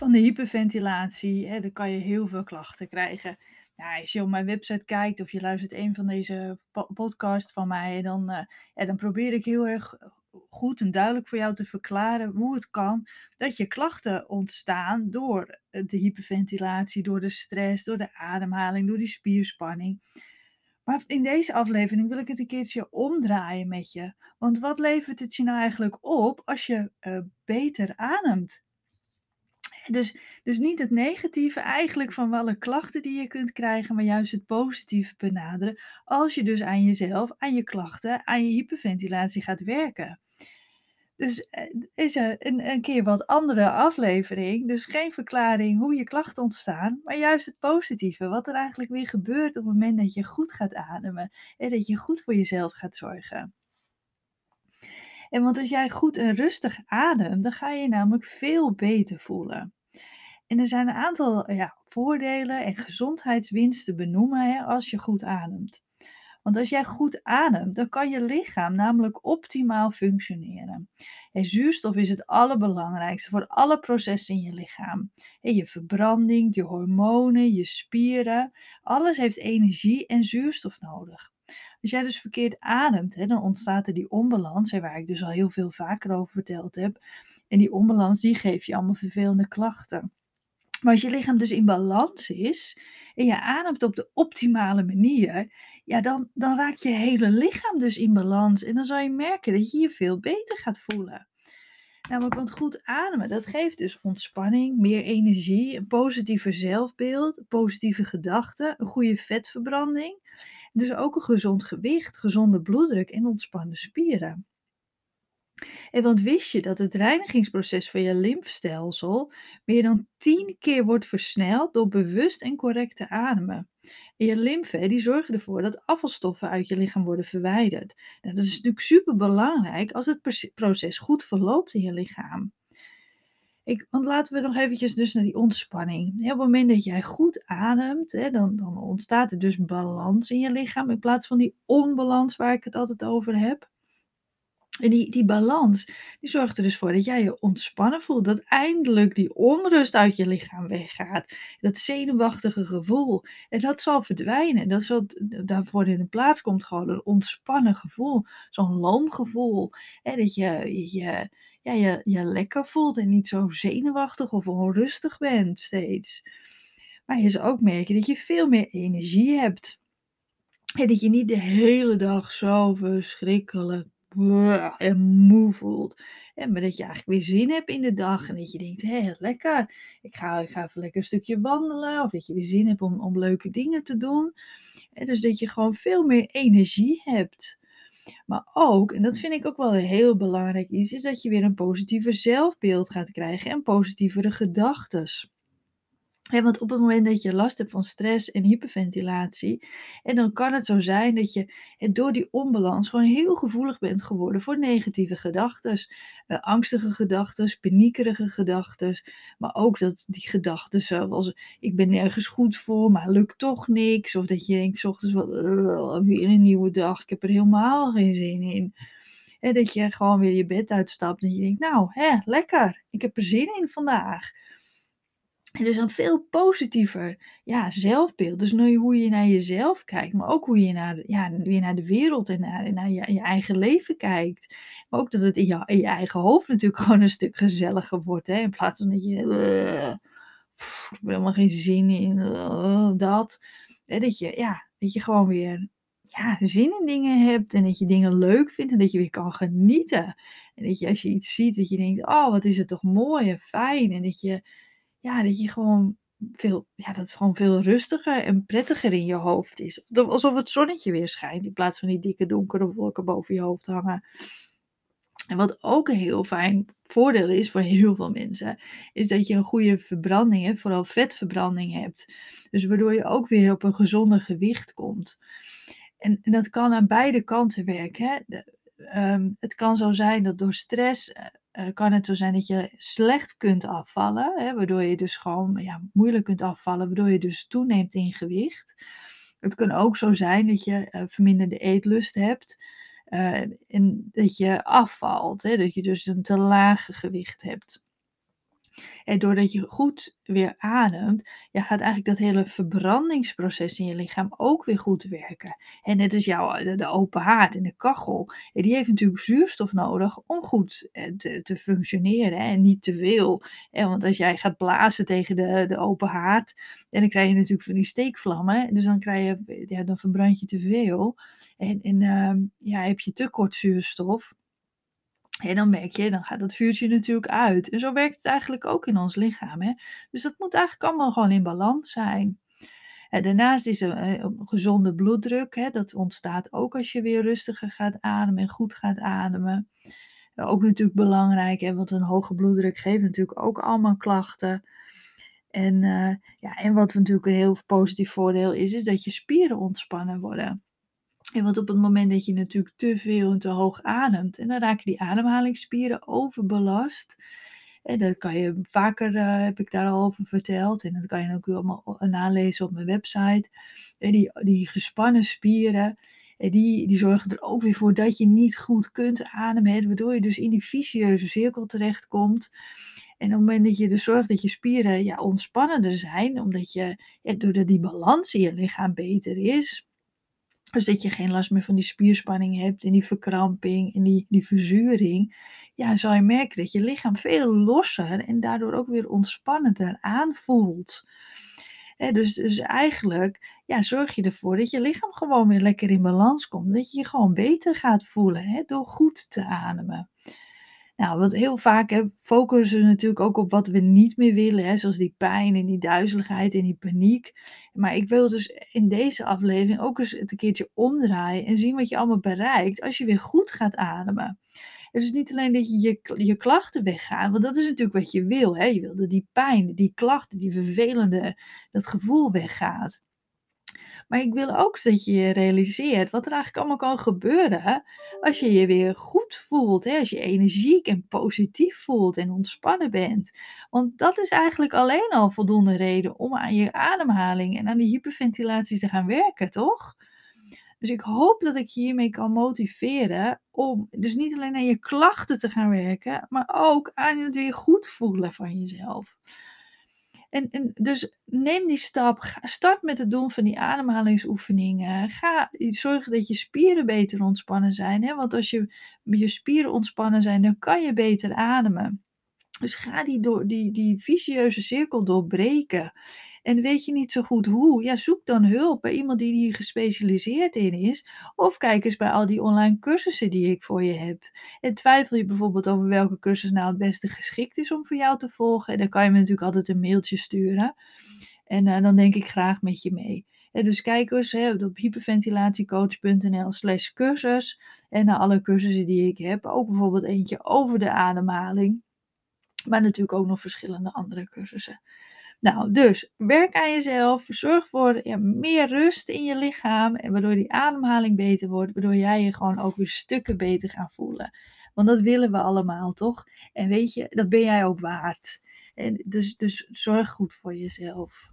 Van de hyperventilatie, hè, dan kan je heel veel klachten krijgen. Ja, als je op mijn website kijkt of je luistert een van deze po podcast van mij, dan, eh, ja, dan probeer ik heel erg goed en duidelijk voor jou te verklaren hoe het kan dat je klachten ontstaan door eh, de hyperventilatie, door de stress, door de ademhaling, door die spierspanning. Maar in deze aflevering wil ik het een keertje omdraaien met je. Want wat levert het je nou eigenlijk op als je eh, beter ademt? Dus, dus niet het negatieve eigenlijk van alle klachten die je kunt krijgen, maar juist het positieve benaderen. Als je dus aan jezelf, aan je klachten, aan je hyperventilatie gaat werken. Dus eh, is er een, een keer wat andere aflevering. Dus geen verklaring hoe je klachten ontstaan, maar juist het positieve. Wat er eigenlijk weer gebeurt op het moment dat je goed gaat ademen en dat je goed voor jezelf gaat zorgen. En want als jij goed en rustig ademt, dan ga je je namelijk veel beter voelen. En er zijn een aantal ja, voordelen en gezondheidswinsten benoemen hè, als je goed ademt. Want als jij goed ademt, dan kan je lichaam namelijk optimaal functioneren. En zuurstof is het allerbelangrijkste voor alle processen in je lichaam. En je verbranding, je hormonen, je spieren, alles heeft energie en zuurstof nodig. Als jij dus verkeerd ademt, hè, dan ontstaat er die onbalans, hè, waar ik dus al heel veel vaker over verteld heb. En die onbalans die geeft je allemaal vervelende klachten. Maar als je lichaam dus in balans is en je ademt op de optimale manier, ja, dan, dan raakt je hele lichaam dus in balans. En dan zal je merken dat je je veel beter gaat voelen. Namelijk, want goed ademen, dat geeft dus ontspanning, meer energie, een positiever zelfbeeld, positieve gedachten, een goede vetverbranding. Dus ook een gezond gewicht, gezonde bloeddruk en ontspannen spieren. En want wist je dat het reinigingsproces van je lymfestelsel meer dan 10 keer wordt versneld door bewust en correct te ademen? En je lymfe die zorgen ervoor dat afvalstoffen uit je lichaam worden verwijderd. Nou, dat is natuurlijk super belangrijk als het proces goed verloopt in je lichaam. Ik, want laten we nog eventjes dus naar die ontspanning. op het moment dat jij goed ademt, hè, dan, dan ontstaat er dus balans in je lichaam in plaats van die onbalans waar ik het altijd over heb. En die, die balans, die zorgt er dus voor dat jij je ontspannen voelt. Dat eindelijk die onrust uit je lichaam weggaat. Dat zenuwachtige gevoel. En dat zal verdwijnen. Dat zal, daarvoor in de plaats komt gewoon een ontspannen gevoel. Zo'n loom gevoel. En dat je je, ja, je je lekker voelt en niet zo zenuwachtig of onrustig bent steeds. Maar je zal ook merken dat je veel meer energie hebt. En dat je niet de hele dag zo verschrikkelijk en moe voelt. Maar dat je eigenlijk weer zin hebt in de dag. En dat je denkt, hé, lekker. Ik ga, ik ga even lekker een stukje wandelen. Of dat je weer zin hebt om, om leuke dingen te doen. En dus dat je gewoon veel meer energie hebt. Maar ook, en dat vind ik ook wel een heel belangrijk iets, is dat je weer een positiever zelfbeeld gaat krijgen en positievere gedachten want op het moment dat je last hebt van stress en hyperventilatie, en dan kan het zo zijn dat je door die onbalans gewoon heel gevoelig bent geworden voor negatieve gedachten, uh, angstige gedachten, paniekerige gedachten, maar ook dat die gedachten zoals ik ben nergens goed voor, maar lukt toch niks, of dat je denkt s ochtends wel, weer een nieuwe dag, ik heb er helemaal geen zin in. En dat je gewoon weer je bed uitstapt en je denkt, nou, hè, lekker, ik heb er zin in vandaag. Dus een veel positiever ja, zelfbeeld. Dus hoe je naar jezelf kijkt, maar ook hoe je naar, ja, weer naar de wereld en naar, naar je, eigen leven kijkt. Maar ook dat het in je, in je, eigen hoofd natuurlijk gewoon een stuk gezelliger wordt. Hè? In plaats van dat je. Ik heb helemaal geen zin in uh, dat. Dat, je, ja, dat je gewoon weer ja, zin in dingen hebt en dat je dingen leuk vindt en dat je weer kan genieten. En dat je als je iets ziet, dat je denkt: oh, wat is het toch mooi en fijn. En dat je ja, dat je gewoon veel, ja, dat het gewoon veel rustiger en prettiger in je hoofd is. Alsof het zonnetje weer schijnt in plaats van die dikke donkere wolken boven je hoofd hangen. En wat ook een heel fijn voordeel is voor heel veel mensen, is dat je een goede verbranding, vooral vetverbranding hebt. Dus waardoor je ook weer op een gezonder gewicht komt. En, en dat kan aan beide kanten werken. Hè? Ehm, het kan zo zijn dat door stress eh, kan het zo zijn dat je slecht kunt afvallen, hè, waardoor je dus gewoon ja, moeilijk kunt afvallen, waardoor je dus toeneemt in gewicht. Het kan ook zo zijn dat je uh, verminderde eetlust hebt uh, en dat je afvalt, hè, dat je dus een te lage gewicht hebt. En doordat je goed weer ademt, ja, gaat eigenlijk dat hele verbrandingsproces in je lichaam ook weer goed werken. En net als jouw de, open haard en de kachel, die heeft natuurlijk zuurstof nodig om goed eh, te, te functioneren en niet te veel. Want als jij gaat blazen tegen de, de open haard, en dan krijg je natuurlijk van die steekvlammen, dus dan, krijg je, ja, dan verbrand je te veel. En, en ehm, ja, heb je te kort zuurstof, en dan merk je, dan gaat dat vuurtje natuurlijk uit. En zo werkt het eigenlijk ook in ons lichaam. Hè? Dus dat moet eigenlijk allemaal gewoon in balans zijn. En daarnaast is een, eh, gezonde bloeddruk. Hè? Dat ontstaat ook als je weer rustiger gaat ademen en goed gaat ademen. Ook natuurlijk belangrijk, hè? want een hoge bloeddruk geeft natuurlijk ook allemaal klachten. En, ja, en wat natuurlijk een heel positief voordeel is, is dat je spieren ontspannen worden. En want op het moment dat je natuurlijk te veel en te hoog ademt, en dan raken die ademhalingsspieren overbelast. En dat kan je vaker, uh, heb ik daar al over verteld. En dat kan je ook allemaal nalezen op mijn website. En die, die gespannen spieren, en die, die zorgen er ook weer voor dat je niet goed kunt ademen. Waardoor je dus in die vicieuze cirkel terechtkomt. En op het moment dat je dus zorgt dat je spieren ja, ontspannender zijn, omdat je, ja, doordat die balans in je lichaam beter is, dus dat je geen last meer van die spierspanning hebt en die verkramping en die, die verzuring. Ja, zal je merken dat je lichaam veel losser en daardoor ook weer ontspannender aanvoelt. dus, dus eigenlijk ja, zorg je ervoor dat je lichaam gewoon weer lekker in balans komt. Dat je je gewoon beter gaat voelen door goed te ademen. Nou, want heel vaak hè, focussen we natuurlijk ook op wat we niet meer willen, hè, zoals die pijn en die duizeligheid en die paniek. Maar ik wil dus in deze aflevering ook eens het een keertje omdraaien en zien wat je allemaal bereikt als je weer goed gaat ademen. Het is niet alleen dat je, je je klachten weggaan, want dat is natuurlijk wat je wil. Hè? Je dat die pijn, die klachten, die vervelende, dat gevoel weggaat. Maar ik wil ook dat je je realiseert wat er eigenlijk allemaal kan gebeuren als je je weer goed voelt. Hè? Als je energiek en positief voelt en ontspannen bent. Want dat is eigenlijk alleen al voldoende reden om aan je ademhaling en aan die hyperventilatie te gaan werken, toch? Dus ik hoop dat ik je hiermee kan motiveren om dus niet alleen aan je klachten te gaan werken, maar ook aan het weer goed voelen van jezelf. En, en dus neem die stap. Start met het doen van die ademhalingsoefeningen. Ga zorgen dat je spieren beter ontspannen zijn. Hè? Want als je, je spieren ontspannen zijn, dan kan je beter ademen. Dus ga die, door, die, die vicieuze cirkel doorbreken. En weet je niet zo goed hoe? Ja, zoek dan hulp bij iemand die hier gespecialiseerd in is. Of kijk eens bij al die online cursussen die ik voor je heb. En twijfel je bijvoorbeeld over welke cursus nou het beste geschikt is om voor jou te volgen. En dan kan je me natuurlijk altijd een mailtje sturen. En uh, dan denk ik graag met je mee. En dus kijk eens hè, op hyperventilatiecoach.nl slash cursus. En naar alle cursussen die ik heb. Ook bijvoorbeeld eentje over de ademhaling. Maar natuurlijk ook nog verschillende andere cursussen. Nou, dus werk aan jezelf. Zorg voor meer rust in je lichaam. En waardoor die ademhaling beter wordt. Waardoor jij je gewoon ook weer stukken beter gaat voelen. Want dat willen we allemaal, toch? En weet je, dat ben jij ook waard. En dus, dus zorg goed voor jezelf.